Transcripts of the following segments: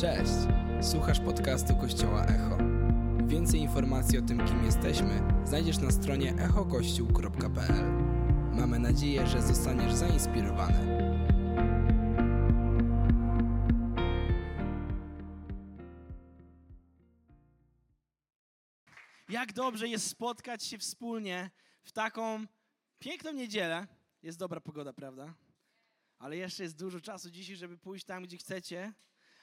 Cześć! Słuchasz podcastu Kościoła Echo. Więcej informacji o tym, kim jesteśmy, znajdziesz na stronie echokościół.pl. Mamy nadzieję, że zostaniesz zainspirowany. Jak dobrze jest spotkać się wspólnie w taką piękną niedzielę. Jest dobra pogoda, prawda? Ale jeszcze jest dużo czasu dzisiaj, żeby pójść tam, gdzie chcecie.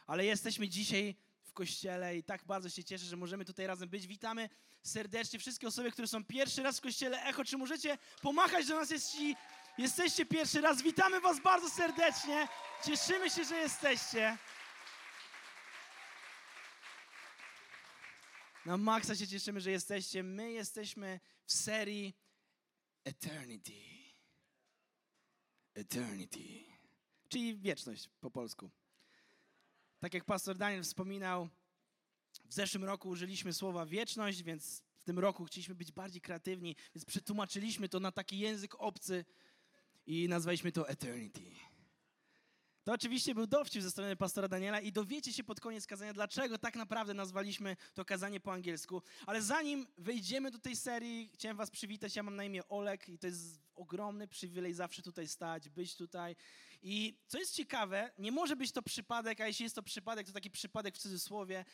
Ale jesteśmy dzisiaj w kościele i tak bardzo się cieszę, że możemy tutaj razem być. Witamy serdecznie wszystkie osoby, które są pierwszy raz w kościele Echo. Czy możecie pomachać do nas, jeśli jesteście pierwszy raz? Witamy Was bardzo serdecznie. Cieszymy się, że jesteście. Na maksa się cieszymy, że jesteście. My jesteśmy w serii Eternity. Eternity. Czyli wieczność po polsku. Tak jak pastor Daniel wspominał, w zeszłym roku użyliśmy słowa wieczność, więc w tym roku chcieliśmy być bardziej kreatywni, więc przetłumaczyliśmy to na taki język obcy i nazwaliśmy to Eternity. To oczywiście był dowcip ze strony pastora Daniela i dowiecie się pod koniec kazania, dlaczego tak naprawdę nazwaliśmy to kazanie po angielsku. Ale zanim wejdziemy do tej serii, chciałem was przywitać. Ja mam na imię Olek i to jest ogromny przywilej zawsze tutaj stać, być tutaj. I co jest ciekawe, nie może być to przypadek, a jeśli jest to przypadek, to taki przypadek w cudzysłowie,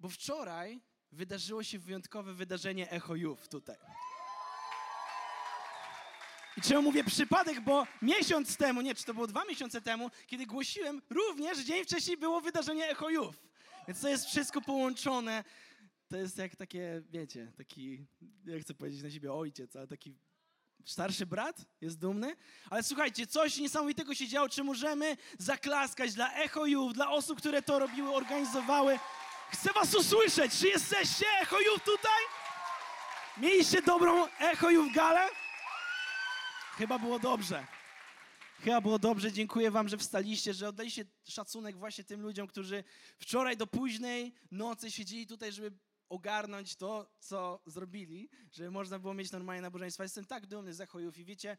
bo wczoraj wydarzyło się wyjątkowe wydarzenie Echo Youth tutaj. I czemu mówię przypadek, bo miesiąc temu, nie, czy to było dwa miesiące temu, kiedy głosiłem, również dzień wcześniej było wydarzenie Echo Youth. Więc to jest wszystko połączone. To jest jak takie, wiecie, taki, nie chcę powiedzieć na siebie ojciec, ale taki starszy brat jest dumny. Ale słuchajcie, coś niesamowitego się działo. Czy możemy zaklaskać dla Echo Youth, dla osób, które to robiły, organizowały? Chcę was usłyszeć. Czy jesteście Echo Youth tutaj? Mieliście dobrą Echo Youth galę? Chyba było dobrze. Chyba było dobrze. Dziękuję Wam, że wstaliście, że oddaliście szacunek właśnie tym ludziom, którzy wczoraj do późnej nocy siedzieli tutaj, żeby ogarnąć to, co zrobili, żeby można było mieć normalne nabożeństwa. Jestem tak dumny z Echojów i wiecie,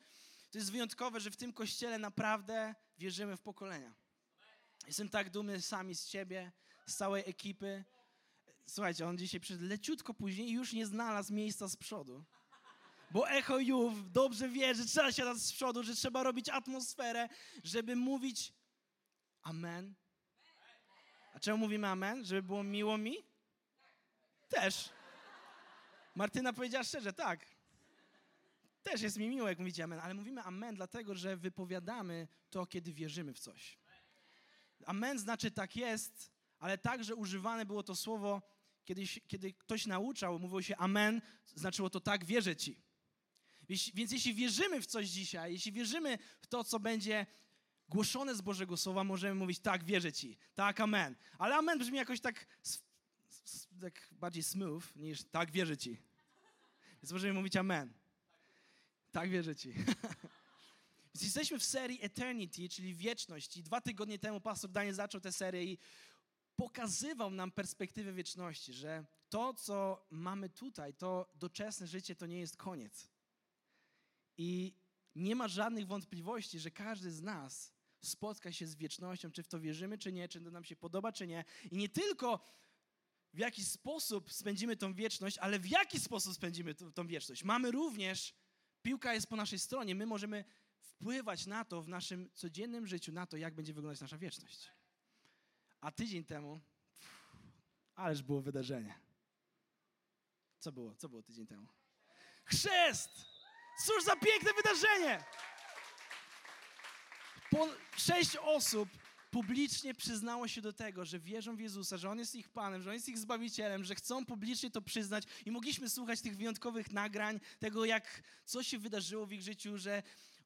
to jest wyjątkowe, że w tym kościele naprawdę wierzymy w pokolenia. Jestem tak dumny sami z Ciebie, z całej ekipy. Słuchajcie, on dzisiaj przyszedł leciutko później i już nie znalazł miejsca z przodu. Bo Echo Youth dobrze wie, że trzeba siadać z przodu, że trzeba robić atmosferę, żeby mówić amen. A czemu mówimy amen? Żeby było miło mi? Też. Martyna powiedziała szczerze, tak. Też jest mi miło, jak mówicie amen, ale mówimy amen dlatego, że wypowiadamy to, kiedy wierzymy w coś. Amen znaczy tak jest, ale także używane było to słowo, kiedy, kiedy ktoś nauczał, mówiło się amen, znaczyło to tak, wierzę ci. Więc jeśli wierzymy w coś dzisiaj, jeśli wierzymy w to, co będzie głoszone z Bożego Słowa, możemy mówić tak, wierzę Ci, tak, amen. Ale amen brzmi jakoś tak, tak bardziej smooth niż tak, wierzę Ci. Więc możemy mówić amen. Tak, wierzę Ci. Więc jesteśmy w serii Eternity, czyli wieczność. I dwa tygodnie temu pastor Daniel zaczął tę serię i pokazywał nam perspektywę wieczności, że to, co mamy tutaj, to doczesne życie, to nie jest koniec. I nie ma żadnych wątpliwości, że każdy z nas spotka się z wiecznością, czy w to wierzymy, czy nie, czy to nam się podoba, czy nie. I nie tylko w jaki sposób spędzimy tą wieczność, ale w jaki sposób spędzimy tą, wieczność. Mamy również, piłka jest po naszej stronie, my możemy wpływać na to w naszym codziennym życiu, na to, jak będzie wyglądać nasza wieczność. A tydzień temu, ależ było wydarzenie. Co było? Co było tydzień temu? Chrzest! Cóż za piękne wydarzenie! Po sześć osób publicznie przyznało się do tego, że wierzą w Jezusa, że On jest ich Panem, że On jest ich Zbawicielem, że chcą publicznie to przyznać i mogliśmy słuchać tych wyjątkowych nagrań, tego jak co się wydarzyło w ich życiu, że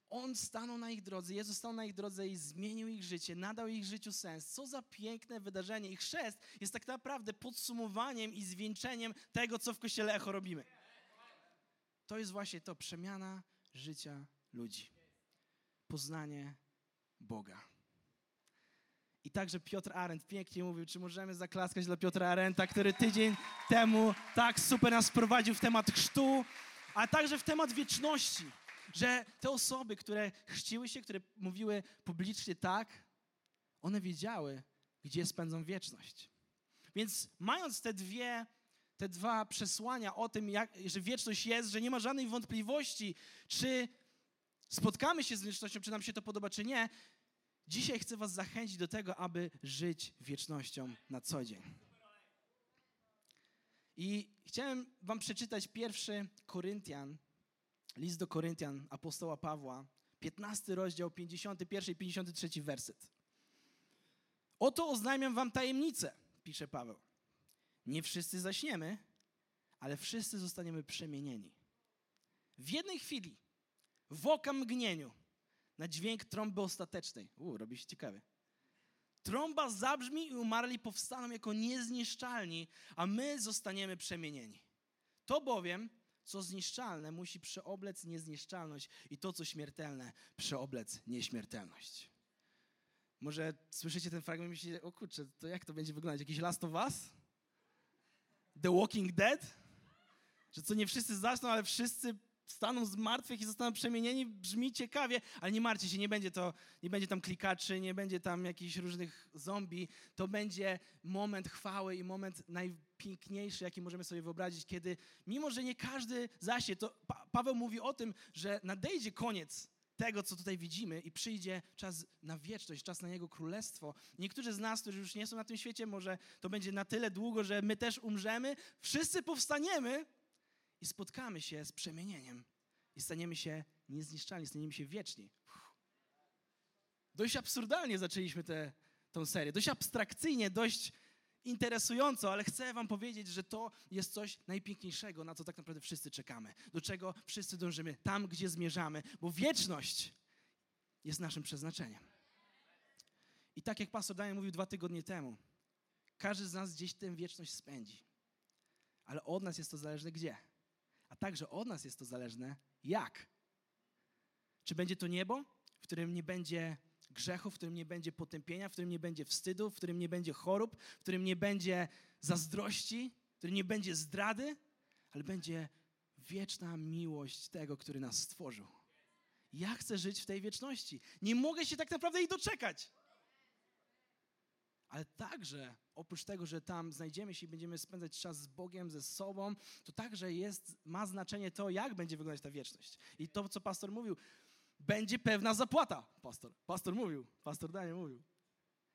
On stanął na ich drodze, Jezus stanął na ich drodze i zmienił ich życie, nadał ich życiu sens. Co za piękne wydarzenie. Ich chrzest jest tak naprawdę podsumowaniem i zwieńczeniem tego, co w Kościele Echo robimy. To jest właśnie to, przemiana życia ludzi. Poznanie Boga. I także Piotr Arendt pięknie mówił, czy możemy zaklaskać dla Piotra Arendta, który tydzień temu tak super nas prowadził w temat chrztu, a także w temat wieczności. Że te osoby, które chrzciły się, które mówiły publicznie tak, one wiedziały, gdzie spędzą wieczność. Więc mając te dwie, te dwa przesłania o tym, jak, że wieczność jest, że nie ma żadnej wątpliwości, czy spotkamy się z wiecznością, czy nam się to podoba, czy nie, dzisiaj chcę Was zachęcić do tego, aby żyć wiecznością na co dzień. I chciałem Wam przeczytać pierwszy Koryntian, list do Koryntian apostoła Pawła, 15 rozdział, 51 i 53 werset. Oto oznajmiam Wam tajemnicę, pisze Paweł. Nie wszyscy zaśniemy, ale wszyscy zostaniemy przemienieni. W jednej chwili, w oka mgnieniu, na dźwięk trąby ostatecznej. Uuu, robi się ciekawie. Trąba zabrzmi i umarli powstaną jako niezniszczalni, a my zostaniemy przemienieni. To bowiem, co zniszczalne, musi przeoblec niezniszczalność i to, co śmiertelne, przeoblec nieśmiertelność. Może słyszycie ten fragment i myślicie, o kurczę, to jak to będzie wyglądać? Jakiś Last of Us? The Walking Dead? Że co nie wszyscy zaczną, ale wszyscy staną z martwych i zostaną przemienieni, brzmi ciekawie, ale nie martwcie się, nie będzie to, nie będzie tam klikaczy, nie będzie tam jakichś różnych zombie, to będzie moment chwały i moment najpiękniejszy, jaki możemy sobie wyobrazić, kiedy, mimo że nie każdy zasie, to pa Paweł mówi o tym, że nadejdzie koniec tego, co tutaj widzimy i przyjdzie czas na wieczność, czas na Jego Królestwo. Niektórzy z nas, którzy już nie są na tym świecie, może to będzie na tyle długo, że my też umrzemy, wszyscy powstaniemy, i spotkamy się z przemienieniem i staniemy się niezniszczalni, staniemy się wieczni. Dość absurdalnie zaczęliśmy tę serię, dość abstrakcyjnie, dość interesująco, ale chcę wam powiedzieć, że to jest coś najpiękniejszego, na co tak naprawdę wszyscy czekamy, do czego wszyscy dążymy, tam, gdzie zmierzamy, bo wieczność jest naszym przeznaczeniem. I tak jak pastor Daniel mówił dwa tygodnie temu, każdy z nas gdzieś tę wieczność spędzi, ale od nas jest to zależne gdzie. A także od nas jest to zależne, jak. Czy będzie to niebo, w którym nie będzie grzechu, w którym nie będzie potępienia, w którym nie będzie wstydu, w którym nie będzie chorób, w którym nie będzie zazdrości, w którym nie będzie zdrady, ale będzie wieczna miłość tego, który nas stworzył. Ja chcę żyć w tej wieczności. Nie mogę się tak naprawdę jej doczekać ale także oprócz tego, że tam znajdziemy się i będziemy spędzać czas z Bogiem, ze sobą, to także jest, ma znaczenie to, jak będzie wyglądać ta wieczność. I to, co pastor mówił, będzie pewna zapłata. Pastor, pastor mówił, pastor Daniel mówił.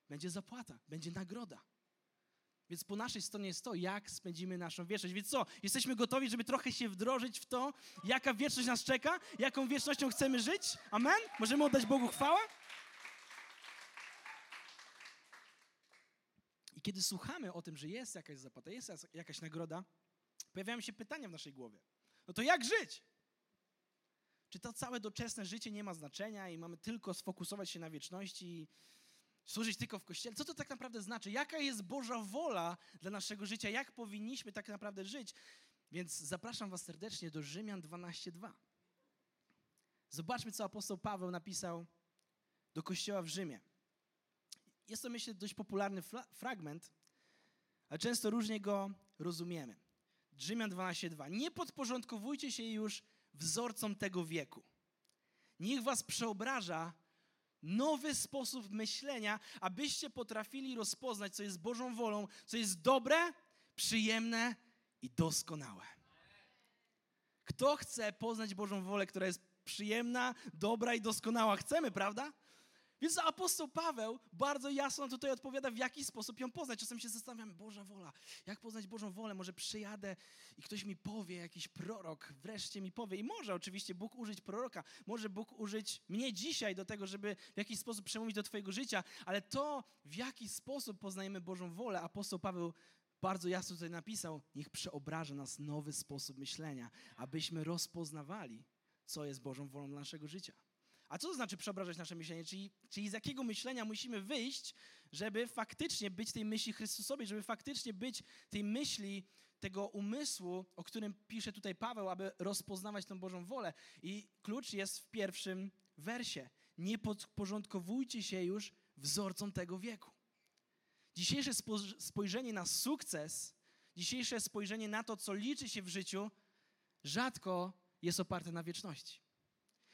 Będzie zapłata, będzie nagroda. Więc po naszej stronie jest to, jak spędzimy naszą wieczność. Więc co? Jesteśmy gotowi, żeby trochę się wdrożyć w to, jaka wieczność nas czeka, jaką wiecznością chcemy żyć? Amen? Możemy oddać Bogu chwałę? I kiedy słuchamy o tym, że jest jakaś zapłata, jest jakaś nagroda, pojawiają się pytania w naszej głowie. No to jak żyć? Czy to całe doczesne życie nie ma znaczenia i mamy tylko sfokusować się na wieczności i służyć tylko w kościele? Co to tak naprawdę znaczy? Jaka jest Boża wola dla naszego życia? Jak powinniśmy tak naprawdę żyć? Więc zapraszam Was serdecznie do Rzymian 12:2. Zobaczmy, co apostoł Paweł napisał do kościoła w Rzymie. Jest to, myślę, dość popularny fragment, ale często różnie go rozumiemy. Rzymian 12:2. Nie podporządkowujcie się już wzorcom tego wieku. Niech was przeobraża nowy sposób myślenia, abyście potrafili rozpoznać, co jest Bożą wolą, co jest dobre, przyjemne i doskonałe. Kto chce poznać Bożą wolę, która jest przyjemna, dobra i doskonała? Chcemy, prawda? Więc apostoł Paweł bardzo jasno tutaj odpowiada, w jaki sposób ją poznać. Czasem się zastanawiamy, Boża wola, jak poznać Bożą wolę? Może przyjadę i ktoś mi powie, jakiś prorok wreszcie mi powie. I może oczywiście Bóg użyć proroka, może Bóg użyć mnie dzisiaj do tego, żeby w jakiś sposób przemówić do Twojego życia, ale to, w jaki sposób poznajemy Bożą wolę, apostoł Paweł bardzo jasno tutaj napisał, niech przeobraża nas nowy sposób myślenia, abyśmy rozpoznawali, co jest Bożą wolą dla naszego życia. A co to znaczy przeobrażać nasze myślenie? Czyli, czyli z jakiego myślenia musimy wyjść, żeby faktycznie być tej myśli Chrystusowej, żeby faktycznie być tej myśli, tego umysłu, o którym pisze tutaj Paweł, aby rozpoznawać tą Bożą wolę. I klucz jest w pierwszym wersie. Nie podporządkowujcie się już wzorcom tego wieku. Dzisiejsze spojrzenie na sukces, dzisiejsze spojrzenie na to, co liczy się w życiu, rzadko jest oparte na wieczności.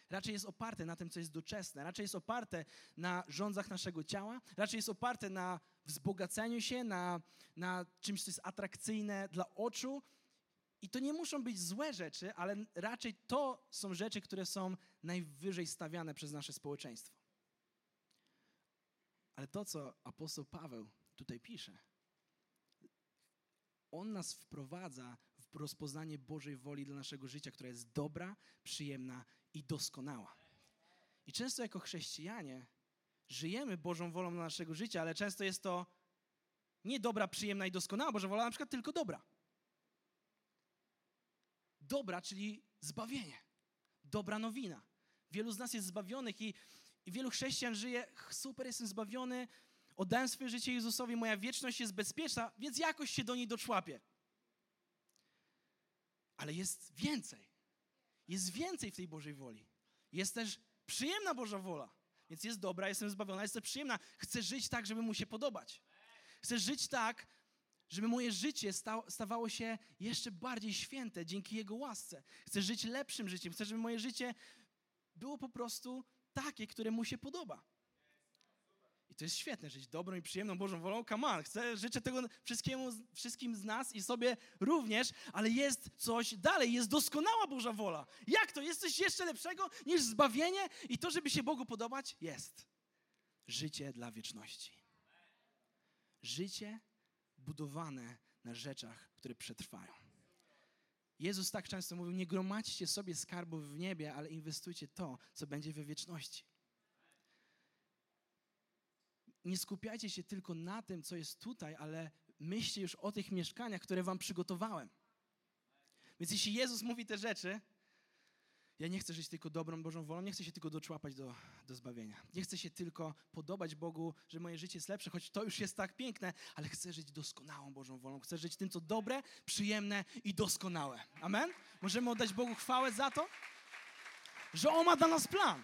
Raczej jest oparte na tym, co jest doczesne, raczej jest oparte na rządzach naszego ciała, raczej jest oparte na wzbogaceniu się, na, na czymś, co jest atrakcyjne dla oczu. I to nie muszą być złe rzeczy, ale raczej to są rzeczy, które są najwyżej stawiane przez nasze społeczeństwo. Ale to, co apostoł Paweł tutaj pisze, on nas wprowadza w rozpoznanie Bożej woli dla naszego życia, która jest dobra, przyjemna i doskonała. I często jako chrześcijanie żyjemy Bożą wolą dla naszego życia, ale często jest to nie dobra, przyjemna i doskonała Boża wola, na przykład tylko dobra. Dobra, czyli zbawienie. Dobra nowina. Wielu z nas jest zbawionych i, i wielu chrześcijan żyje, super, jestem zbawiony, oddałem swoje życie Jezusowi, moja wieczność jest bezpieczna, więc jakoś się do niej doczłapię. Ale jest więcej. Jest więcej w tej Bożej woli. Jest też przyjemna Boża wola. Więc jest dobra, jestem zbawiona, jest też przyjemna. Chcę żyć tak, żeby mu się podobać. Chcę żyć tak, żeby moje życie stawało się jeszcze bardziej święte dzięki Jego łasce. Chcę żyć lepszym życiem. Chcę, żeby moje życie było po prostu takie, które mu się podoba. I to jest świetne, żyć dobrą i przyjemną Bożą wolą. Come on, chcę, życzę tego wszystkiemu, wszystkim z nas i sobie również, ale jest coś dalej, jest doskonała Boża wola. Jak to? Jest coś jeszcze lepszego niż zbawienie i to, żeby się Bogu podobać? Jest. Życie dla wieczności. Życie budowane na rzeczach, które przetrwają. Jezus tak często mówił: Nie gromadźcie sobie skarbów w niebie, ale inwestujcie to, co będzie we wieczności nie skupiajcie się tylko na tym, co jest tutaj, ale myślcie już o tych mieszkaniach, które wam przygotowałem. Więc jeśli Jezus mówi te rzeczy, ja nie chcę żyć tylko dobrą Bożą wolą, nie chcę się tylko doczłapać do, do zbawienia. Nie chcę się tylko podobać Bogu, że moje życie jest lepsze, choć to już jest tak piękne, ale chcę żyć doskonałą Bożą wolą. Chcę żyć tym, co dobre, przyjemne i doskonałe. Amen? Możemy oddać Bogu chwałę za to, że On ma dla nas plan.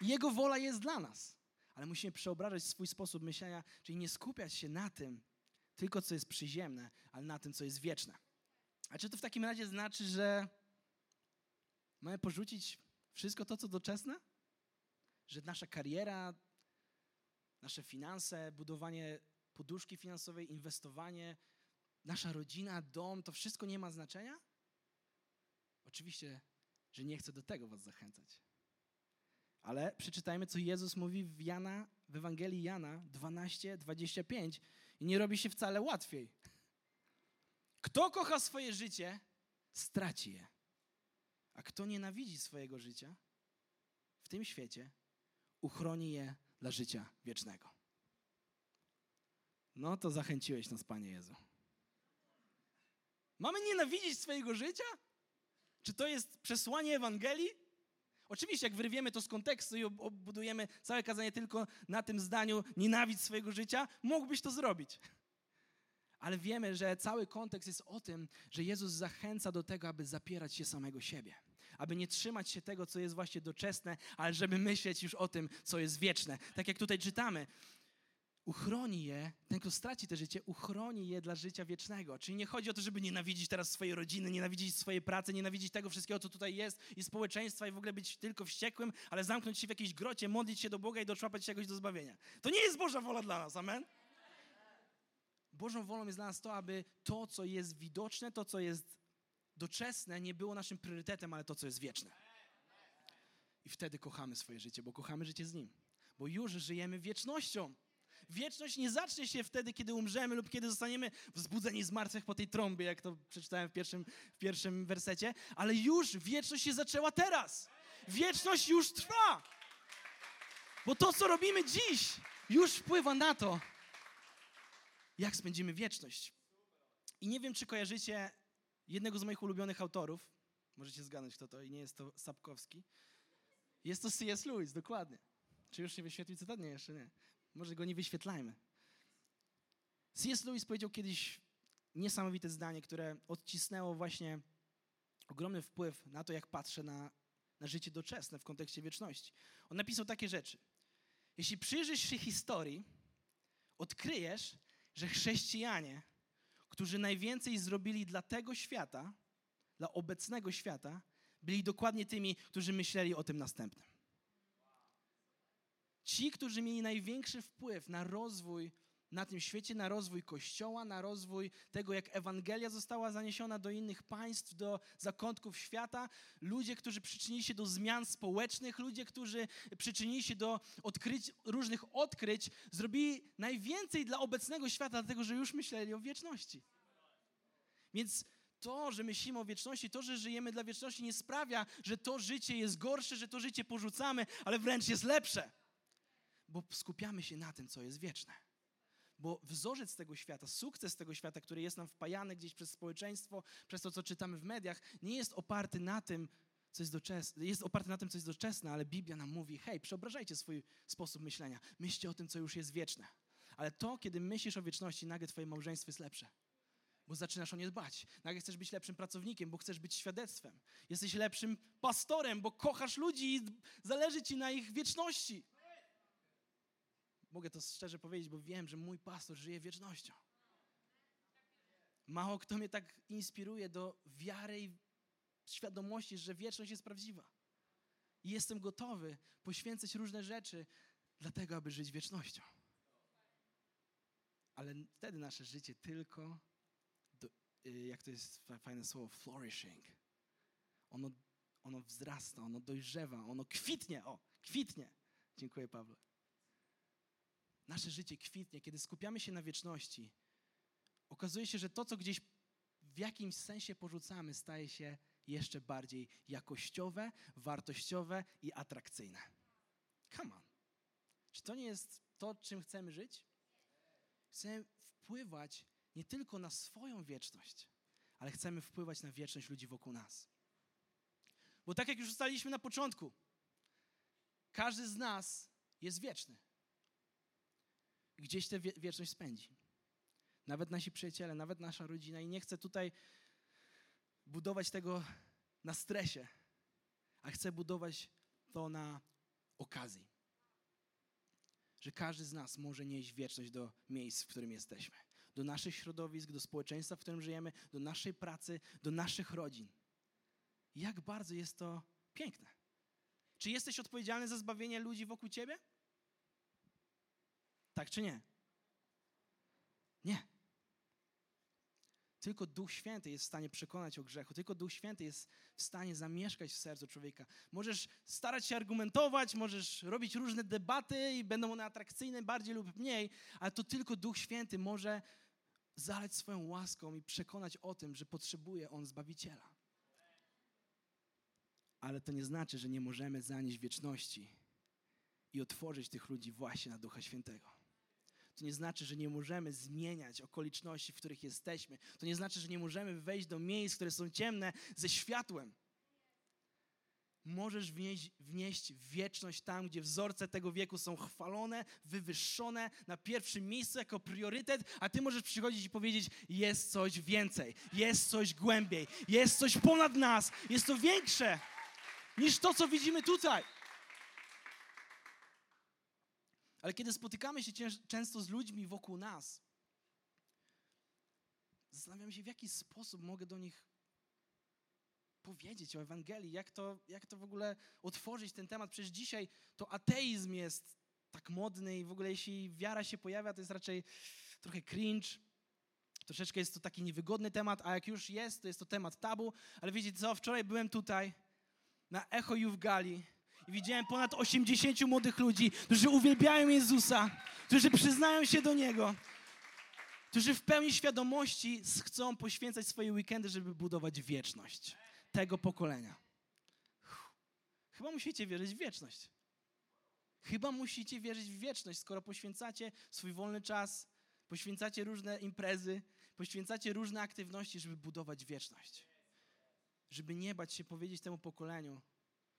Jego wola jest dla nas. Ale musimy przeobrażać swój sposób myślenia, czyli nie skupiać się na tym, tylko co jest przyziemne, ale na tym, co jest wieczne. A czy to w takim razie znaczy, że mamy porzucić wszystko to, co doczesne? Że nasza kariera, nasze finanse, budowanie poduszki finansowej, inwestowanie, nasza rodzina, dom, to wszystko nie ma znaczenia? Oczywiście, że nie chcę do tego Was zachęcać. Ale przeczytajmy, co Jezus mówi w Jana, w Ewangelii Jana 12, 25 i nie robi się wcale łatwiej. Kto kocha swoje życie, straci je. A kto nienawidzi swojego życia w tym świecie, uchroni je dla życia wiecznego. No to zachęciłeś nas, Panie Jezu. Mamy nienawidzić swojego życia? Czy to jest przesłanie Ewangelii? Oczywiście, jak wyrwiemy to z kontekstu i obudujemy całe kazanie tylko na tym zdaniu nienawidź swojego życia, mógłbyś to zrobić. Ale wiemy, że cały kontekst jest o tym, że Jezus zachęca do tego, aby zapierać się samego siebie. Aby nie trzymać się tego, co jest właśnie doczesne, ale żeby myśleć już o tym, co jest wieczne. Tak jak tutaj czytamy, uchroni je, ten, kto straci to życie, uchroni je dla życia wiecznego. Czyli nie chodzi o to, żeby nienawidzić teraz swojej rodziny, nienawidzić swojej pracy, nienawidzić tego wszystkiego, co tutaj jest i społeczeństwa i w ogóle być tylko wściekłym, ale zamknąć się w jakiejś grocie, modlić się do Boga i doczłapać się jakoś do zbawienia. To nie jest Boża wola dla nas, amen? Bożą wolą jest dla nas to, aby to, co jest widoczne, to, co jest doczesne, nie było naszym priorytetem, ale to, co jest wieczne. I wtedy kochamy swoje życie, bo kochamy życie z Nim. Bo już żyjemy wiecznością. Wieczność nie zacznie się wtedy, kiedy umrzemy lub kiedy zostaniemy wzbudzeni z martwych po tej trąbie, jak to przeczytałem w pierwszym, w pierwszym wersecie, ale już wieczność się zaczęła teraz. Wieczność już trwa. Bo to, co robimy dziś, już wpływa na to, jak spędzimy wieczność. I nie wiem, czy kojarzycie jednego z moich ulubionych autorów. Możecie zgadnąć, kto to, i nie jest to Sapkowski. Jest to C.S. Lewis, dokładnie. Czy już się wyświetlił cytat? Nie, jeszcze nie. Może go nie wyświetlajmy. C.S. Lewis powiedział kiedyś niesamowite zdanie, które odcisnęło właśnie ogromny wpływ na to, jak patrzę na, na życie doczesne w kontekście wieczności. On napisał takie rzeczy. Jeśli przyjrzysz się historii, odkryjesz, że chrześcijanie, którzy najwięcej zrobili dla tego świata, dla obecnego świata, byli dokładnie tymi, którzy myśleli o tym następnym. Ci, którzy mieli największy wpływ na rozwój na tym świecie, na rozwój Kościoła, na rozwój tego, jak Ewangelia została zaniesiona do innych państw, do zakątków świata. Ludzie, którzy przyczynili się do zmian społecznych, ludzie, którzy przyczynili się do odkryć, różnych odkryć, zrobili najwięcej dla obecnego świata, dlatego że już myśleli o wieczności. Więc to, że myślimy o wieczności, to, że żyjemy dla wieczności, nie sprawia, że to życie jest gorsze, że to życie porzucamy, ale wręcz jest lepsze. Bo skupiamy się na tym, co jest wieczne bo wzorzec tego świata, sukces tego świata, który jest nam wpajany gdzieś przez społeczeństwo, przez to, co czytamy w mediach, nie jest oparty na tym, co jest doczesne, jest oparty na tym, co jest doczesne, ale Biblia nam mówi, hej, przeobrażajcie swój sposób myślenia, myślcie o tym, co już jest wieczne. Ale to, kiedy myślisz o wieczności, nagle twoje małżeństwo jest lepsze. Bo zaczynasz o nie dbać. Nagle chcesz być lepszym pracownikiem, bo chcesz być świadectwem. Jesteś lepszym pastorem, bo kochasz ludzi i zależy ci na ich wieczności. Mogę to szczerze powiedzieć, bo wiem, że mój pastor żyje wiecznością. Mało kto mnie tak inspiruje do wiary i świadomości, że wieczność jest prawdziwa. I jestem gotowy poświęcać różne rzeczy dlatego, aby żyć wiecznością. Ale wtedy nasze życie tylko, do, y, jak to jest fajne słowo, flourishing. Ono, ono wzrasta, ono dojrzewa, ono kwitnie. O, kwitnie. Dziękuję, Pawle nasze życie kwitnie, kiedy skupiamy się na wieczności, okazuje się, że to, co gdzieś w jakimś sensie porzucamy, staje się jeszcze bardziej jakościowe, wartościowe i atrakcyjne. Come on. Czy to nie jest to, czym chcemy żyć? Chcemy wpływać nie tylko na swoją wieczność, ale chcemy wpływać na wieczność ludzi wokół nas. Bo tak jak już ustaliliśmy na początku, każdy z nas jest wieczny gdzieś tę wieczność spędzi. Nawet nasi przyjaciele, nawet nasza rodzina. I nie chcę tutaj budować tego na stresie, a chcę budować to na okazji. Że każdy z nas może nieść wieczność do miejsc, w którym jesteśmy. Do naszych środowisk, do społeczeństwa, w którym żyjemy, do naszej pracy, do naszych rodzin. Jak bardzo jest to piękne. Czy jesteś odpowiedzialny za zbawienie ludzi wokół ciebie? Tak czy nie? Nie. Tylko Duch Święty jest w stanie przekonać o grzechu. Tylko Duch Święty jest w stanie zamieszkać w sercu człowieka. Możesz starać się argumentować, możesz robić różne debaty i będą one atrakcyjne bardziej lub mniej, ale to tylko Duch Święty może zalać swoją łaską i przekonać o tym, że potrzebuje on Zbawiciela. Ale to nie znaczy, że nie możemy zanieść wieczności i otworzyć tych ludzi właśnie na Ducha Świętego. To nie znaczy, że nie możemy zmieniać okoliczności, w których jesteśmy. To nie znaczy, że nie możemy wejść do miejsc, które są ciemne, ze światłem. Możesz wnieść, wnieść wieczność tam, gdzie wzorce tego wieku są chwalone, wywyższone na pierwszym miejscu jako priorytet, a ty możesz przychodzić i powiedzieć: jest coś więcej, jest coś głębiej, jest coś ponad nas, jest to większe niż to, co widzimy tutaj. Ale kiedy spotykamy się często z ludźmi wokół nas, zastanawiam się, w jaki sposób mogę do nich powiedzieć o Ewangelii, jak to, jak to w ogóle otworzyć ten temat. Przecież dzisiaj to ateizm jest tak modny i w ogóle jeśli wiara się pojawia, to jest raczej trochę cringe. Troszeczkę jest to taki niewygodny temat, a jak już jest, to jest to temat tabu. Ale wiecie co, wczoraj byłem tutaj na Echo Youth Gali i widziałem ponad 80 młodych ludzi, którzy uwielbiają Jezusa, którzy przyznają się do Niego, którzy w pełni świadomości chcą poświęcać swoje weekendy, żeby budować wieczność tego pokolenia. Chyba musicie wierzyć w wieczność. Chyba musicie wierzyć w wieczność, skoro poświęcacie swój wolny czas, poświęcacie różne imprezy, poświęcacie różne aktywności, żeby budować wieczność. Żeby nie bać się powiedzieć temu pokoleniu,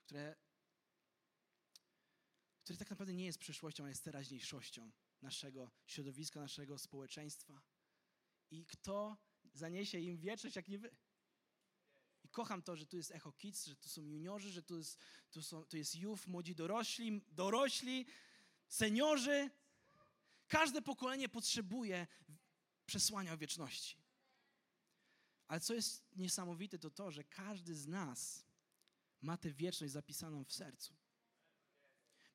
które który tak naprawdę nie jest przyszłością, a jest teraźniejszością naszego środowiska, naszego społeczeństwa. I kto zaniesie im wieczność, jak nie wy? I kocham to, że tu jest Echo Kids, że tu są juniorzy, że tu jest, tu są, tu jest youth, młodzi dorośli, dorośli, seniorzy. Każde pokolenie potrzebuje przesłania o wieczności. Ale co jest niesamowite, to to, że każdy z nas ma tę wieczność zapisaną w sercu.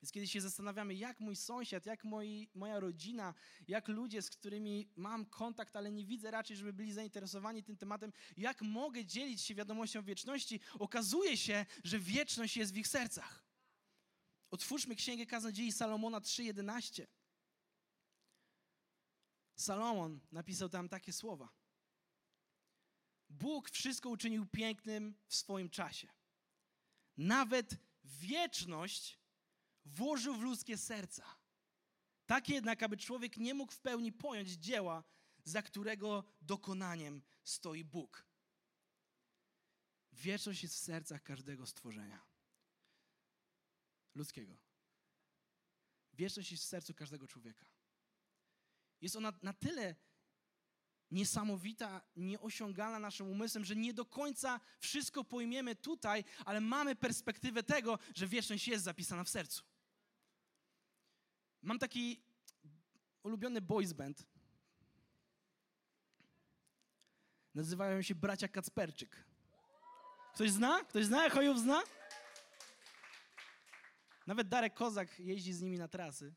Więc kiedy się zastanawiamy, jak mój sąsiad, jak moi, moja rodzina, jak ludzie, z którymi mam kontakt, ale nie widzę raczej, żeby byli zainteresowani tym tematem, jak mogę dzielić się wiadomością wieczności, okazuje się, że wieczność jest w ich sercach. Otwórzmy Księgę Kaznodziei Salomona 3:11. Salomon napisał tam takie słowa. Bóg wszystko uczynił pięknym w swoim czasie. Nawet wieczność włożył w ludzkie serca. Tak jednak, aby człowiek nie mógł w pełni pojąć dzieła, za którego dokonaniem stoi Bóg. Wieczność jest w sercach każdego stworzenia ludzkiego. Wieczność jest w sercu każdego człowieka. Jest ona na tyle niesamowita, nieosiągalna naszym umysłem, że nie do końca wszystko pojmiemy tutaj, ale mamy perspektywę tego, że wieczność jest zapisana w sercu. Mam taki ulubiony boys band. Nazywają się bracia Kacperczyk. Ktoś zna? Ktoś zna? Chojów zna? Nawet Darek Kozak jeździ z nimi na trasy.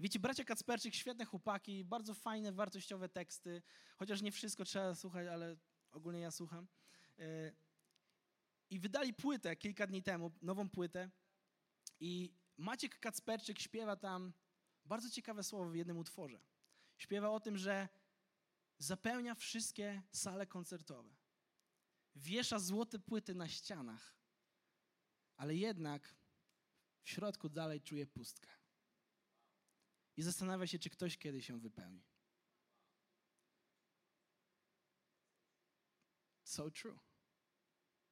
Wiecie, bracia Kacperczyk, świetne chłopaki, bardzo fajne, wartościowe teksty, chociaż nie wszystko trzeba słuchać, ale ogólnie ja słucham. E, I wydali płytę kilka dni temu, nową płytę i Maciek Kacperczyk śpiewa tam bardzo ciekawe słowo w jednym utworze. Śpiewa o tym, że zapełnia wszystkie sale koncertowe. Wiesza złote płyty na ścianach, ale jednak w środku dalej czuje pustkę. I zastanawia się, czy ktoś kiedyś się wypełni. So true.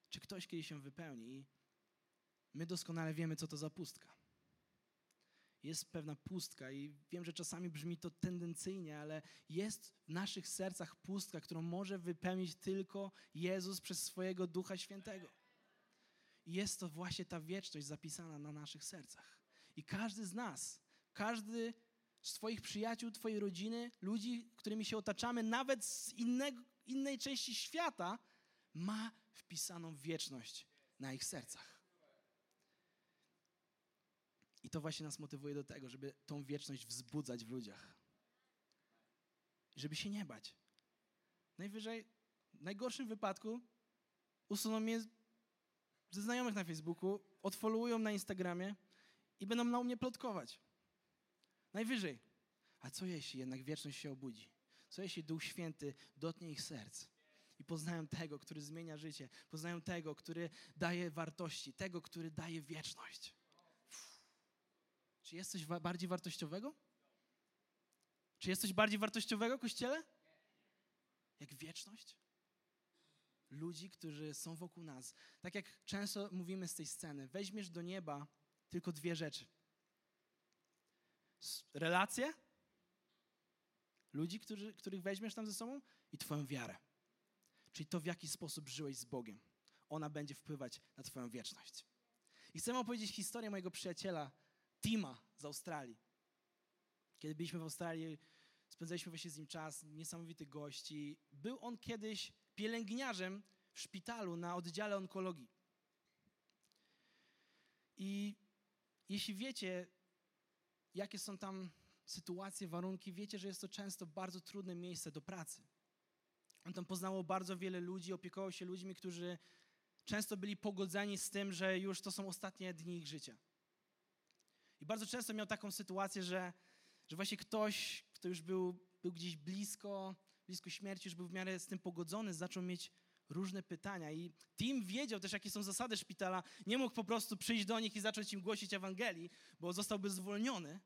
Czy ktoś kiedyś się wypełni? I my doskonale wiemy, co to za pustka jest pewna pustka i wiem, że czasami brzmi to tendencyjnie, ale jest w naszych sercach pustka, którą może wypełnić tylko Jezus przez swojego Ducha Świętego. I jest to właśnie ta wieczność zapisana na naszych sercach. I każdy z nas, każdy z Twoich przyjaciół, Twojej rodziny, ludzi, którymi się otaczamy, nawet z innego, innej części świata, ma wpisaną wieczność na ich sercach. I to właśnie nas motywuje do tego, żeby tą wieczność wzbudzać w ludziach. Żeby się nie bać. Najwyżej, w najgorszym wypadku usuną mnie ze znajomych na Facebooku, odfollowują na Instagramie i będą na mnie plotkować. Najwyżej. A co jeśli jednak wieczność się obudzi? Co jeśli Duch Święty dotknie ich serc? I poznają tego, który zmienia życie. Poznają tego, który daje wartości. Tego, który daje wieczność. Czy jest coś bardziej wartościowego? Czy jest coś bardziej wartościowego, Kościele? Jak wieczność? Ludzi, którzy są wokół nas. Tak jak często mówimy z tej sceny, weźmiesz do nieba tylko dwie rzeczy. Relacje, ludzi, którzy, których weźmiesz tam ze sobą i Twoją wiarę. Czyli to, w jaki sposób żyłeś z Bogiem. Ona będzie wpływać na Twoją wieczność. I chcę opowiedzieć historię mojego przyjaciela, Tima z Australii. Kiedy byliśmy w Australii, spędzaliśmy właśnie z nim czas, niesamowity gości. Był on kiedyś pielęgniarzem w szpitalu na oddziale onkologii. I jeśli wiecie, jakie są tam sytuacje, warunki, wiecie, że jest to często bardzo trudne miejsce do pracy. On tam poznało bardzo wiele ludzi, opiekował się ludźmi, którzy często byli pogodzeni z tym, że już to są ostatnie dni ich życia. I bardzo często miał taką sytuację, że, że właśnie ktoś, kto już był, był gdzieś blisko, blisko śmierci, już był w miarę z tym pogodzony, zaczął mieć różne pytania. I Tim wiedział też, jakie są zasady szpitala. Nie mógł po prostu przyjść do nich i zacząć im głosić Ewangelii, bo zostałby zwolniony,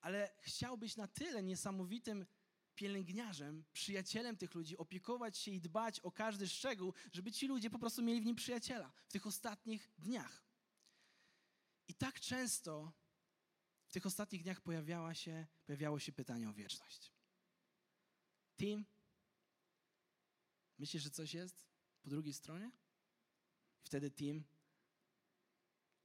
ale chciał być na tyle niesamowitym pielęgniarzem, przyjacielem tych ludzi, opiekować się i dbać o każdy szczegół, żeby ci ludzie po prostu mieli w nim przyjaciela w tych ostatnich dniach. I tak często w tych ostatnich dniach pojawiała się, pojawiało się pytanie o wieczność. Tim, myślisz, że coś jest po drugiej stronie? Wtedy Tim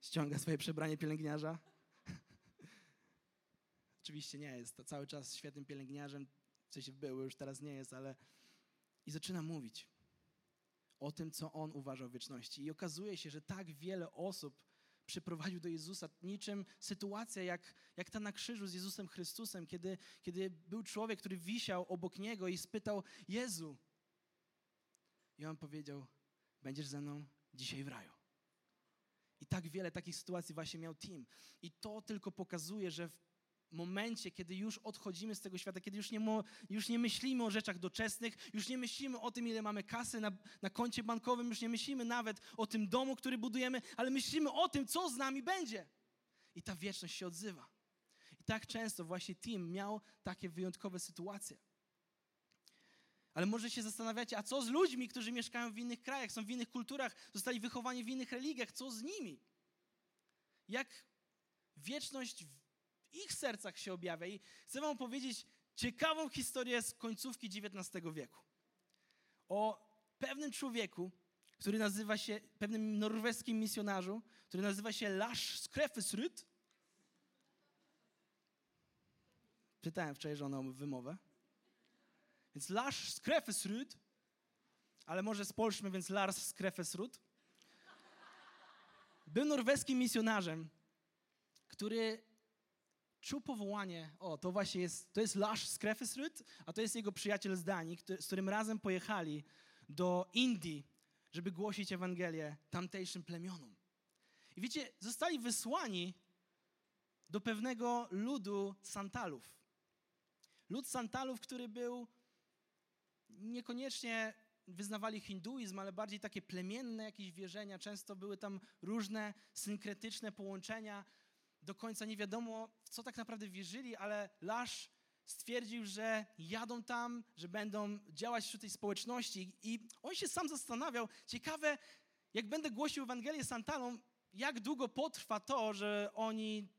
ściąga swoje przebranie pielęgniarza. Oczywiście nie jest, to cały czas świetnym pielęgniarzem, sensie był, już teraz nie jest, ale i zaczyna mówić o tym, co on uważał w wieczności. I okazuje się, że tak wiele osób przyprowadził do Jezusa, niczym sytuacja jak, jak ta na krzyżu z Jezusem Chrystusem, kiedy, kiedy był człowiek, który wisiał obok niego i spytał: Jezu. I on powiedział: Będziesz ze mną dzisiaj w raju. I tak wiele takich sytuacji właśnie miał Tim. I to tylko pokazuje, że w momencie, kiedy już odchodzimy z tego świata, kiedy już nie, już nie myślimy o rzeczach doczesnych, już nie myślimy o tym, ile mamy kasy na, na koncie bankowym, już nie myślimy nawet o tym domu, który budujemy, ale myślimy o tym, co z nami będzie. I ta wieczność się odzywa. I tak często właśnie Tim miał takie wyjątkowe sytuacje. Ale może się zastanawiacie, a co z ludźmi, którzy mieszkają w innych krajach, są w innych kulturach, zostali wychowani w innych religiach, co z nimi? Jak wieczność ich sercach się objawia. I chcę Wam powiedzieć ciekawą historię z końcówki XIX wieku. O pewnym człowieku, który nazywa się, pewnym norweskim misjonarzu, który nazywa się Lars Skrefesrud. Pytałem wczoraj żonę o wymowę. Więc Lars Skrefesrud, ale może spolszmy, więc Lars Skrefesrud. Był norweskim misjonarzem, który czuł powołanie, o, to właśnie jest, to jest Lars Skrefesrud, a to jest jego przyjaciel z Danii, który, z którym razem pojechali do Indii, żeby głosić Ewangelię tamtejszym plemionom. I wiecie, zostali wysłani do pewnego ludu Santalów. Lud Santalów, który był niekoniecznie wyznawali hinduizm, ale bardziej takie plemienne jakieś wierzenia. Często były tam różne synkretyczne połączenia do końca nie wiadomo, w co tak naprawdę wierzyli, ale Lasz stwierdził, że jadą tam, że będą działać wśród tej społeczności. I on się sam zastanawiał, ciekawe, jak będę głosił Ewangelię Santalą, jak długo potrwa to, że oni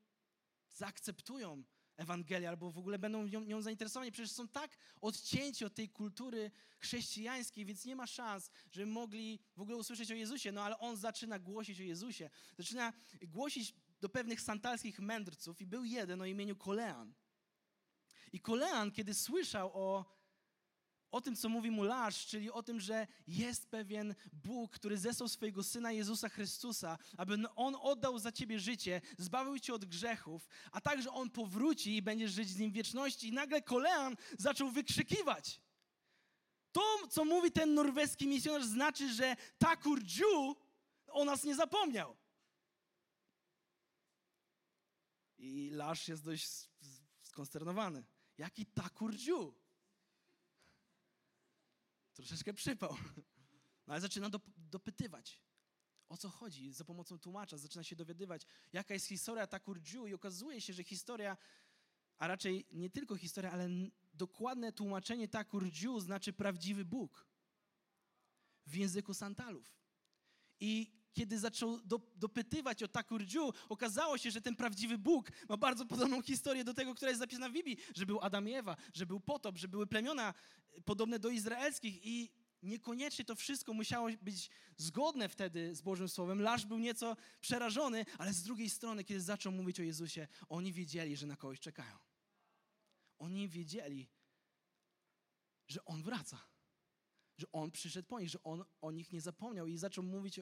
zaakceptują Ewangelię albo w ogóle będą nią, nią zainteresowani. Przecież są tak odcięci od tej kultury chrześcijańskiej, więc nie ma szans, żeby mogli w ogóle usłyszeć o Jezusie. No ale on zaczyna głosić o Jezusie. Zaczyna głosić do pewnych santalskich mędrców i był jeden o imieniu Kolean. I Kolean, kiedy słyszał o, o tym, co mówi mu Lasz, czyli o tym, że jest pewien Bóg, który zesłał swojego Syna Jezusa Chrystusa, aby On oddał za ciebie życie, zbawił cię od grzechów, a także On powróci i będziesz żyć z Nim wieczności. I nagle Kolean zaczął wykrzykiwać. To, co mówi ten norweski misjonarz, znaczy, że Takur Dziu o nas nie zapomniał. I Lasz jest dość skonsternowany. Jaki takurdziu? Troszeczkę przypał. No ale zaczyna dopytywać. O co chodzi? Za pomocą tłumacza zaczyna się dowiadywać, jaka jest historia takurdziu i okazuje się, że historia, a raczej nie tylko historia, ale dokładne tłumaczenie takurdziu znaczy prawdziwy Bóg w języku Santalów. I kiedy zaczął do, dopytywać o Takurdziu, okazało się, że ten prawdziwy Bóg ma bardzo podobną historię do tego, która jest zapisana w Biblii, że był Adam i Ewa, że był potop, że były plemiona e, podobne do izraelskich i niekoniecznie to wszystko musiało być zgodne wtedy z Bożym Słowem. Lasz był nieco przerażony, ale z drugiej strony, kiedy zaczął mówić o Jezusie, oni wiedzieli, że na kogoś czekają. Oni wiedzieli, że On wraca, że On przyszedł po nich, że On o nich nie zapomniał i zaczął mówić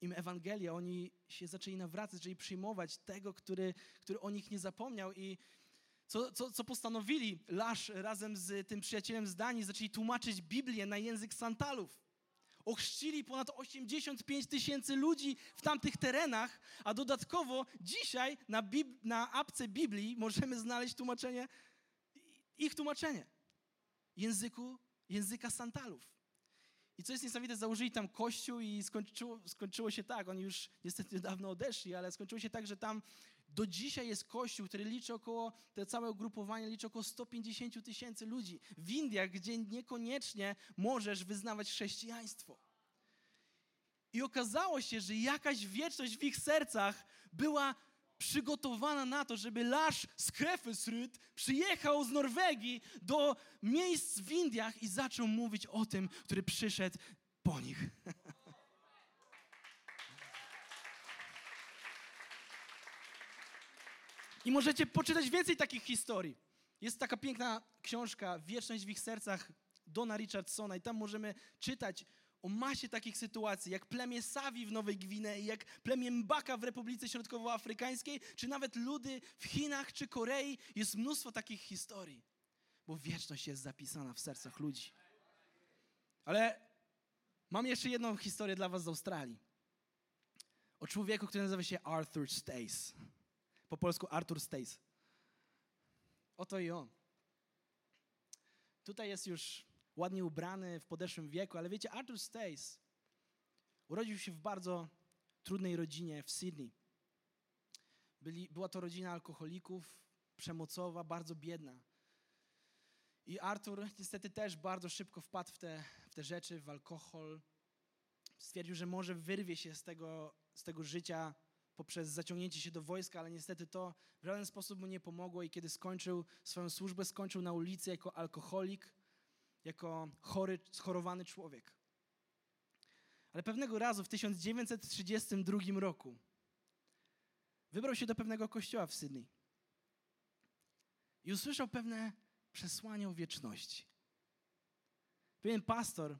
im Ewangelię, oni się zaczęli nawracać, zaczęli przyjmować tego, który, który o nich nie zapomniał i co, co, co postanowili? Lasz razem z tym przyjacielem z Danii zaczęli tłumaczyć Biblię na język Santalów. Ochrzcili ponad 85 tysięcy ludzi w tamtych terenach, a dodatkowo dzisiaj na, Bib na apce Biblii możemy znaleźć tłumaczenie, ich tłumaczenie języku, języka Santalów. I co jest niesamowite, założyli tam kościół i skończyło, skończyło się tak, oni już niestety dawno odeszli, ale skończyło się tak, że tam do dzisiaj jest kościół, który liczy około, te całe ugrupowanie liczy około 150 tysięcy ludzi. W Indiach, gdzie niekoniecznie możesz wyznawać chrześcijaństwo. I okazało się, że jakaś wieczność w ich sercach była przygotowana na to, żeby Lars Skrefesrud przyjechał z Norwegii do miejsc w Indiach i zaczął mówić o tym, który przyszedł po nich. I możecie poczytać więcej takich historii. Jest taka piękna książka Wieczność w ich sercach Dona Richardsona i tam możemy czytać o masie takich sytuacji, jak plemię Sawi w Nowej Gwinei, jak plemię Mbaka w Republice Środkowoafrykańskiej, czy nawet ludy w Chinach czy Korei. Jest mnóstwo takich historii, bo wieczność jest zapisana w sercach ludzi. Ale mam jeszcze jedną historię dla was z Australii. O człowieku, który nazywa się Arthur Stace. Po polsku Arthur Stace. Oto i on. Tutaj jest już ładnie ubrany, w podeszłym wieku, ale wiecie, Arthur Stace urodził się w bardzo trudnej rodzinie w Sydney. Byli, była to rodzina alkoholików, przemocowa, bardzo biedna. I Arthur niestety też bardzo szybko wpadł w te, w te rzeczy, w alkohol. Stwierdził, że może wyrwie się z tego, z tego życia poprzez zaciągnięcie się do wojska, ale niestety to w żaden sposób mu nie pomogło i kiedy skończył swoją służbę, skończył na ulicy jako alkoholik, jako chory, schorowany człowiek. Ale pewnego razu w 1932 roku wybrał się do pewnego kościoła w Sydney i usłyszał pewne przesłanie o wieczności. Pewien pastor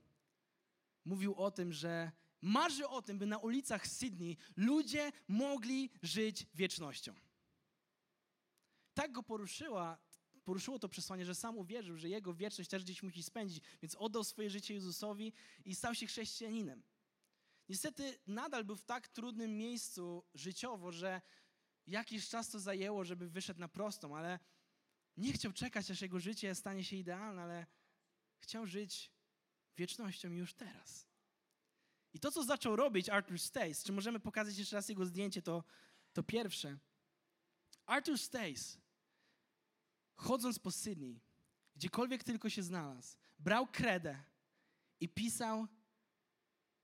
mówił o tym, że marzy o tym, by na ulicach Sydney ludzie mogli żyć wiecznością. Tak go poruszyła, poruszyło to przesłanie, że sam uwierzył, że jego wieczność też gdzieś musi spędzić, więc oddał swoje życie Jezusowi i stał się chrześcijaninem. Niestety nadal był w tak trudnym miejscu życiowo, że jakiś czas to zajęło, żeby wyszedł na prostą, ale nie chciał czekać, aż jego życie stanie się idealne, ale chciał żyć wiecznością już teraz. I to, co zaczął robić Arthur Stace, czy możemy pokazać jeszcze raz jego zdjęcie, to, to pierwsze. Arthur Stace, chodząc po Sydney, gdziekolwiek tylko się znalazł, brał kredę i pisał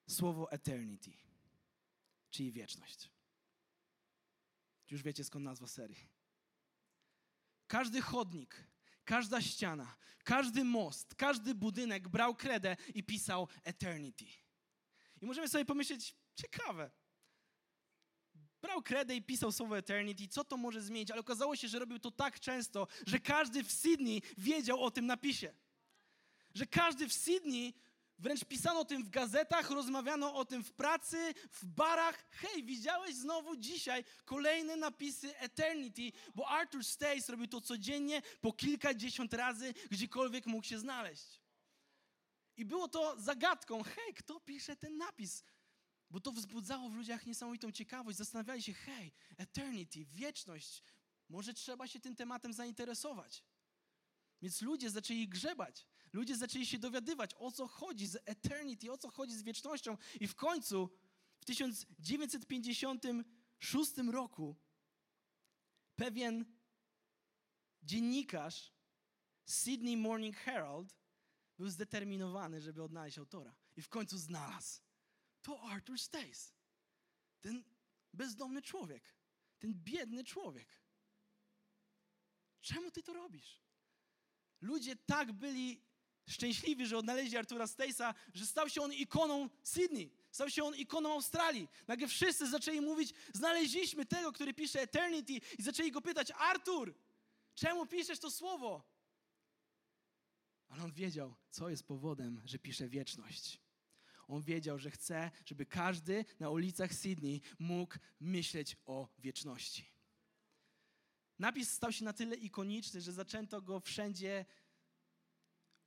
słowo eternity, czyli wieczność. Już wiecie, skąd nazwa serii. Każdy chodnik, każda ściana, każdy most, każdy budynek brał kredę i pisał eternity. I możemy sobie pomyśleć, ciekawe. Brał kredę i pisał słowo eternity, co to może zmienić, ale okazało się, że robił to tak często, że każdy w Sydney wiedział o tym napisie. Że każdy w Sydney Wręcz pisano o tym w gazetach, rozmawiano o tym w pracy, w barach. Hej, widziałeś znowu dzisiaj kolejne napisy Eternity, bo Arthur Stace robił to codziennie po kilkadziesiąt razy, gdziekolwiek mógł się znaleźć. I było to zagadką, hej, kto pisze ten napis? Bo to wzbudzało w ludziach niesamowitą ciekawość. Zastanawiali się, hej, eternity, wieczność, może trzeba się tym tematem zainteresować. Więc ludzie zaczęli grzebać. Ludzie zaczęli się dowiadywać, o co chodzi z eternity, o co chodzi z wiecznością. I w końcu w 1956 roku pewien dziennikarz Sydney Morning Herald był zdeterminowany, żeby odnaleźć autora. I w końcu znalazł. To Arthur Stace. Ten bezdomny człowiek. Ten biedny człowiek. Czemu ty to robisz? Ludzie tak byli szczęśliwi, że odnaleźli Artura Stace'a, że stał się on ikoną Sydney. Stał się on ikoną Australii. Nagle wszyscy zaczęli mówić, znaleźliśmy tego, który pisze Eternity i zaczęli go pytać, Artur, czemu piszesz to słowo? Ale on wiedział, co jest powodem, że pisze wieczność. On wiedział, że chce, żeby każdy na ulicach Sydney mógł myśleć o wieczności. Napis stał się na tyle ikoniczny, że zaczęto go wszędzie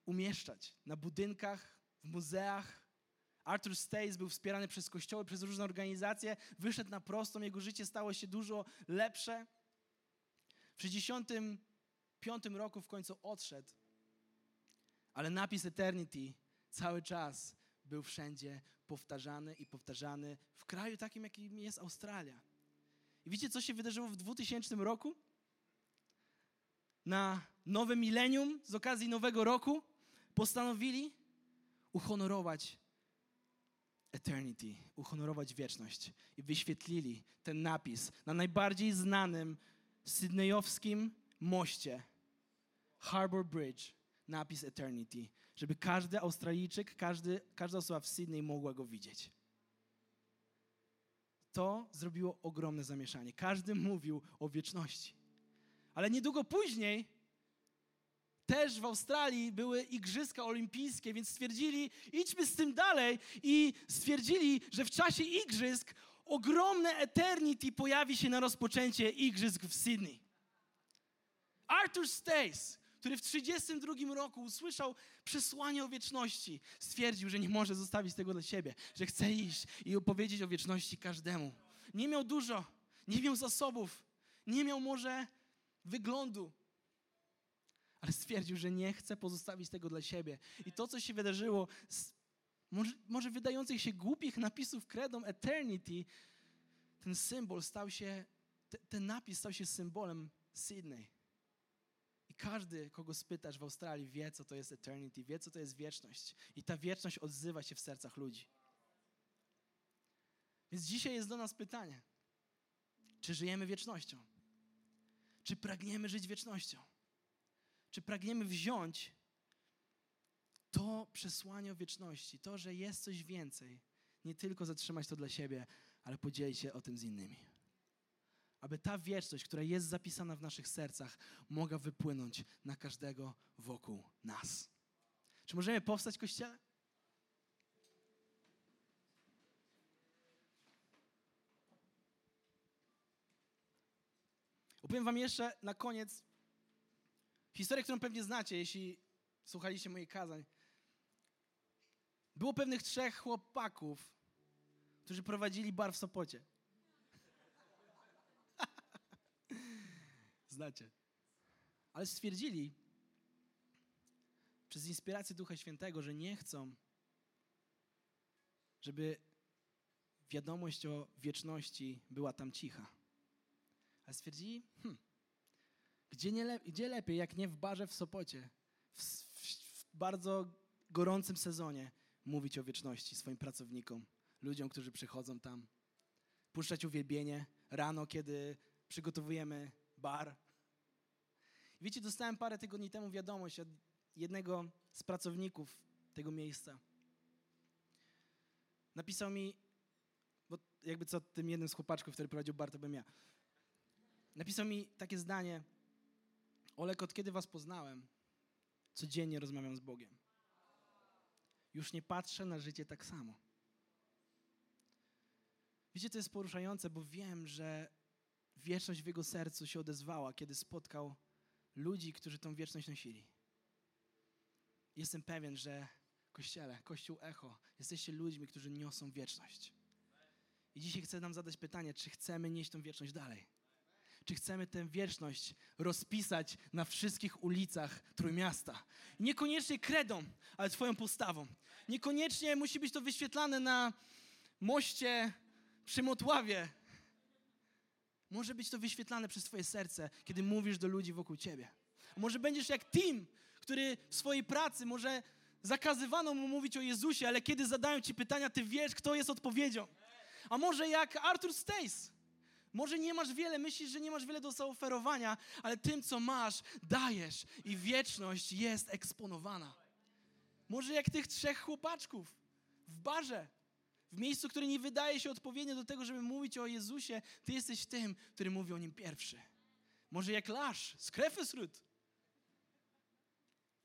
umieszczać. Na budynkach, w muzeach. Arthur Stace był wspierany przez kościoły, przez różne organizacje. Wyszedł na prostą, jego życie stało się dużo lepsze. W 65 roku w końcu odszedł ale napis Eternity cały czas był wszędzie powtarzany i powtarzany w kraju takim, jakim jest Australia. I wiecie, co się wydarzyło w 2000 roku? Na nowe milenium z okazji nowego roku postanowili uhonorować eternity, uhonorować wieczność i wyświetlili ten napis na najbardziej znanym sydneyowskim moście Harbour Bridge napis Eternity, żeby każdy Australijczyk, każdy, każda osoba w Sydney mogła go widzieć. To zrobiło ogromne zamieszanie. Każdy mówił o wieczności. Ale niedługo później też w Australii były Igrzyska Olimpijskie, więc stwierdzili, idźmy z tym dalej i stwierdzili, że w czasie Igrzysk ogromne Eternity pojawi się na rozpoczęcie Igrzysk w Sydney. Arthur Stace, który w 1932 roku usłyszał przesłanie o wieczności, stwierdził, że nie może zostawić tego dla siebie, że chce iść i opowiedzieć o wieczności każdemu. Nie miał dużo, nie miał zasobów, nie miał może wyglądu, ale stwierdził, że nie chce pozostawić tego dla siebie. I to, co się wydarzyło, z może, może wydających się głupich napisów kredą Eternity, ten symbol stał się, te, ten napis stał się symbolem Sydney. Każdy, kogo spytasz w Australii, wie, co to jest Eternity, wie, co to jest wieczność. I ta wieczność odzywa się w sercach ludzi. Więc dzisiaj jest do nas pytanie, czy żyjemy wiecznością? Czy pragniemy żyć wiecznością? Czy pragniemy wziąć to przesłanie o wieczności, to, że jest coś więcej, nie tylko zatrzymać to dla siebie, ale podzielić się o tym z innymi? Aby ta wieczność, która jest zapisana w naszych sercach, mogła wypłynąć na każdego wokół nas. Czy możemy powstać, Kościele? Opowiem wam jeszcze na koniec historię, którą pewnie znacie, jeśli słuchaliście moich kazań. Było pewnych trzech chłopaków, którzy prowadzili bar w Sopocie. Znacie. Ale stwierdzili przez inspirację Ducha Świętego, że nie chcą, żeby wiadomość o wieczności była tam cicha. Ale stwierdzili, hmm, gdzie, nie le gdzie lepiej, jak nie w barze w Sopocie, w, w, w bardzo gorącym sezonie, mówić o wieczności swoim pracownikom, ludziom, którzy przychodzą tam, puszczać uwielbienie rano, kiedy przygotowujemy bar. Wiecie, dostałem parę tygodni temu wiadomość od jednego z pracowników tego miejsca. Napisał mi, bo jakby co tym jednym z chłopaczków, który prowadził bar, to bym ja. Napisał mi takie zdanie, Olek, od kiedy was poznałem, codziennie rozmawiam z Bogiem. Już nie patrzę na życie tak samo. Wiecie, to jest poruszające, bo wiem, że wieczność w jego sercu się odezwała, kiedy spotkał ludzi, którzy tą wieczność nosili. Jestem pewien, że Kościele, Kościół Echo, jesteście ludźmi, którzy niosą wieczność. I dzisiaj chcę nam zadać pytanie, czy chcemy nieść tą wieczność dalej? czy chcemy tę wieczność rozpisać na wszystkich ulicach Trójmiasta. Niekoniecznie kredą, ale Twoją postawą. Niekoniecznie musi być to wyświetlane na moście przy Motławie. Może być to wyświetlane przez Twoje serce, kiedy mówisz do ludzi wokół Ciebie. Może będziesz jak Tim, który w swojej pracy może zakazywano mu mówić o Jezusie, ale kiedy zadają Ci pytania, Ty wiesz, kto jest odpowiedzią. A może jak Arthur Stace, może nie masz wiele, myślisz, że nie masz wiele do zaoferowania, ale tym, co masz, dajesz i wieczność jest eksponowana. Może jak tych trzech chłopaczków w barze, w miejscu, które nie wydaje się odpowiednie do tego, żeby mówić o Jezusie, ty jesteś tym, który mówi o nim pierwszy. Może jak Lasz z Krefesrud.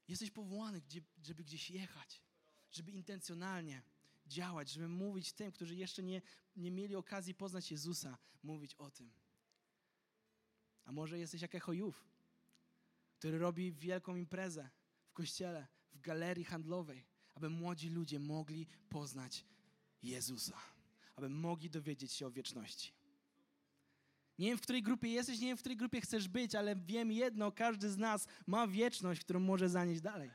Jesteś powołany, żeby gdzieś jechać, żeby intencjonalnie działać, żeby mówić tym, którzy jeszcze nie, nie mieli okazji poznać Jezusa, mówić o tym. A może jesteś jak Echojów, który robi wielką imprezę w kościele, w galerii handlowej, aby młodzi ludzie mogli poznać Jezusa, aby mogli dowiedzieć się o wieczności. Nie wiem, w której grupie jesteś, nie wiem, w której grupie chcesz być, ale wiem jedno, każdy z nas ma wieczność, którą może zanieść dalej.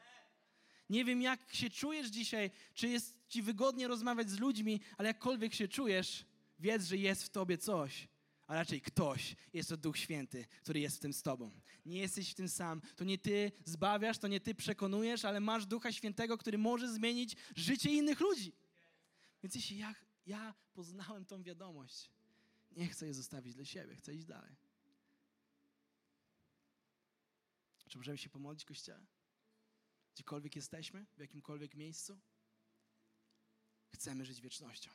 Nie wiem, jak się czujesz dzisiaj, czy jest ci wygodnie rozmawiać z ludźmi, ale jakkolwiek się czujesz, wiedz, że jest w tobie coś, a raczej ktoś. Jest to Duch Święty, który jest w tym z tobą. Nie jesteś w tym sam. To nie ty zbawiasz, to nie ty przekonujesz, ale masz Ducha Świętego, który może zmienić życie innych ludzi. Więc jeśli ja, ja poznałem tą wiadomość, nie chcę je zostawić dla siebie, chcę iść dalej. Czy możemy się pomodlić, Kościele? Gdziekolwiek jesteśmy, w jakimkolwiek miejscu, chcemy żyć wiecznością.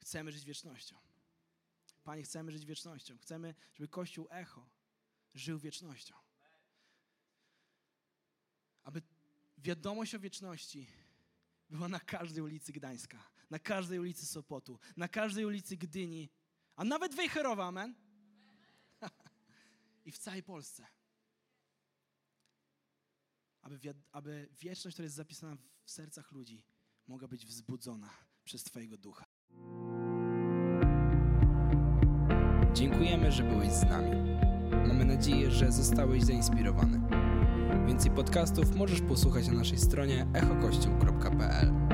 Chcemy żyć wiecznością. Panie, chcemy żyć wiecznością. Chcemy, żeby Kościół Echo żył wiecznością. aby wiadomość o wieczności była na każdej ulicy Gdańska, na każdej ulicy Sopotu, na każdej ulicy Gdyni, a nawet Wejherowa, amen? I w całej Polsce. Aby, aby wieczność, która jest zapisana w sercach ludzi, mogła być wzbudzona przez Twojego ducha. Dziękujemy, że byłeś z nami. Mamy nadzieję, że zostałeś zainspirowany. Więcej podcastów możesz posłuchać na naszej stronie echokościół.pl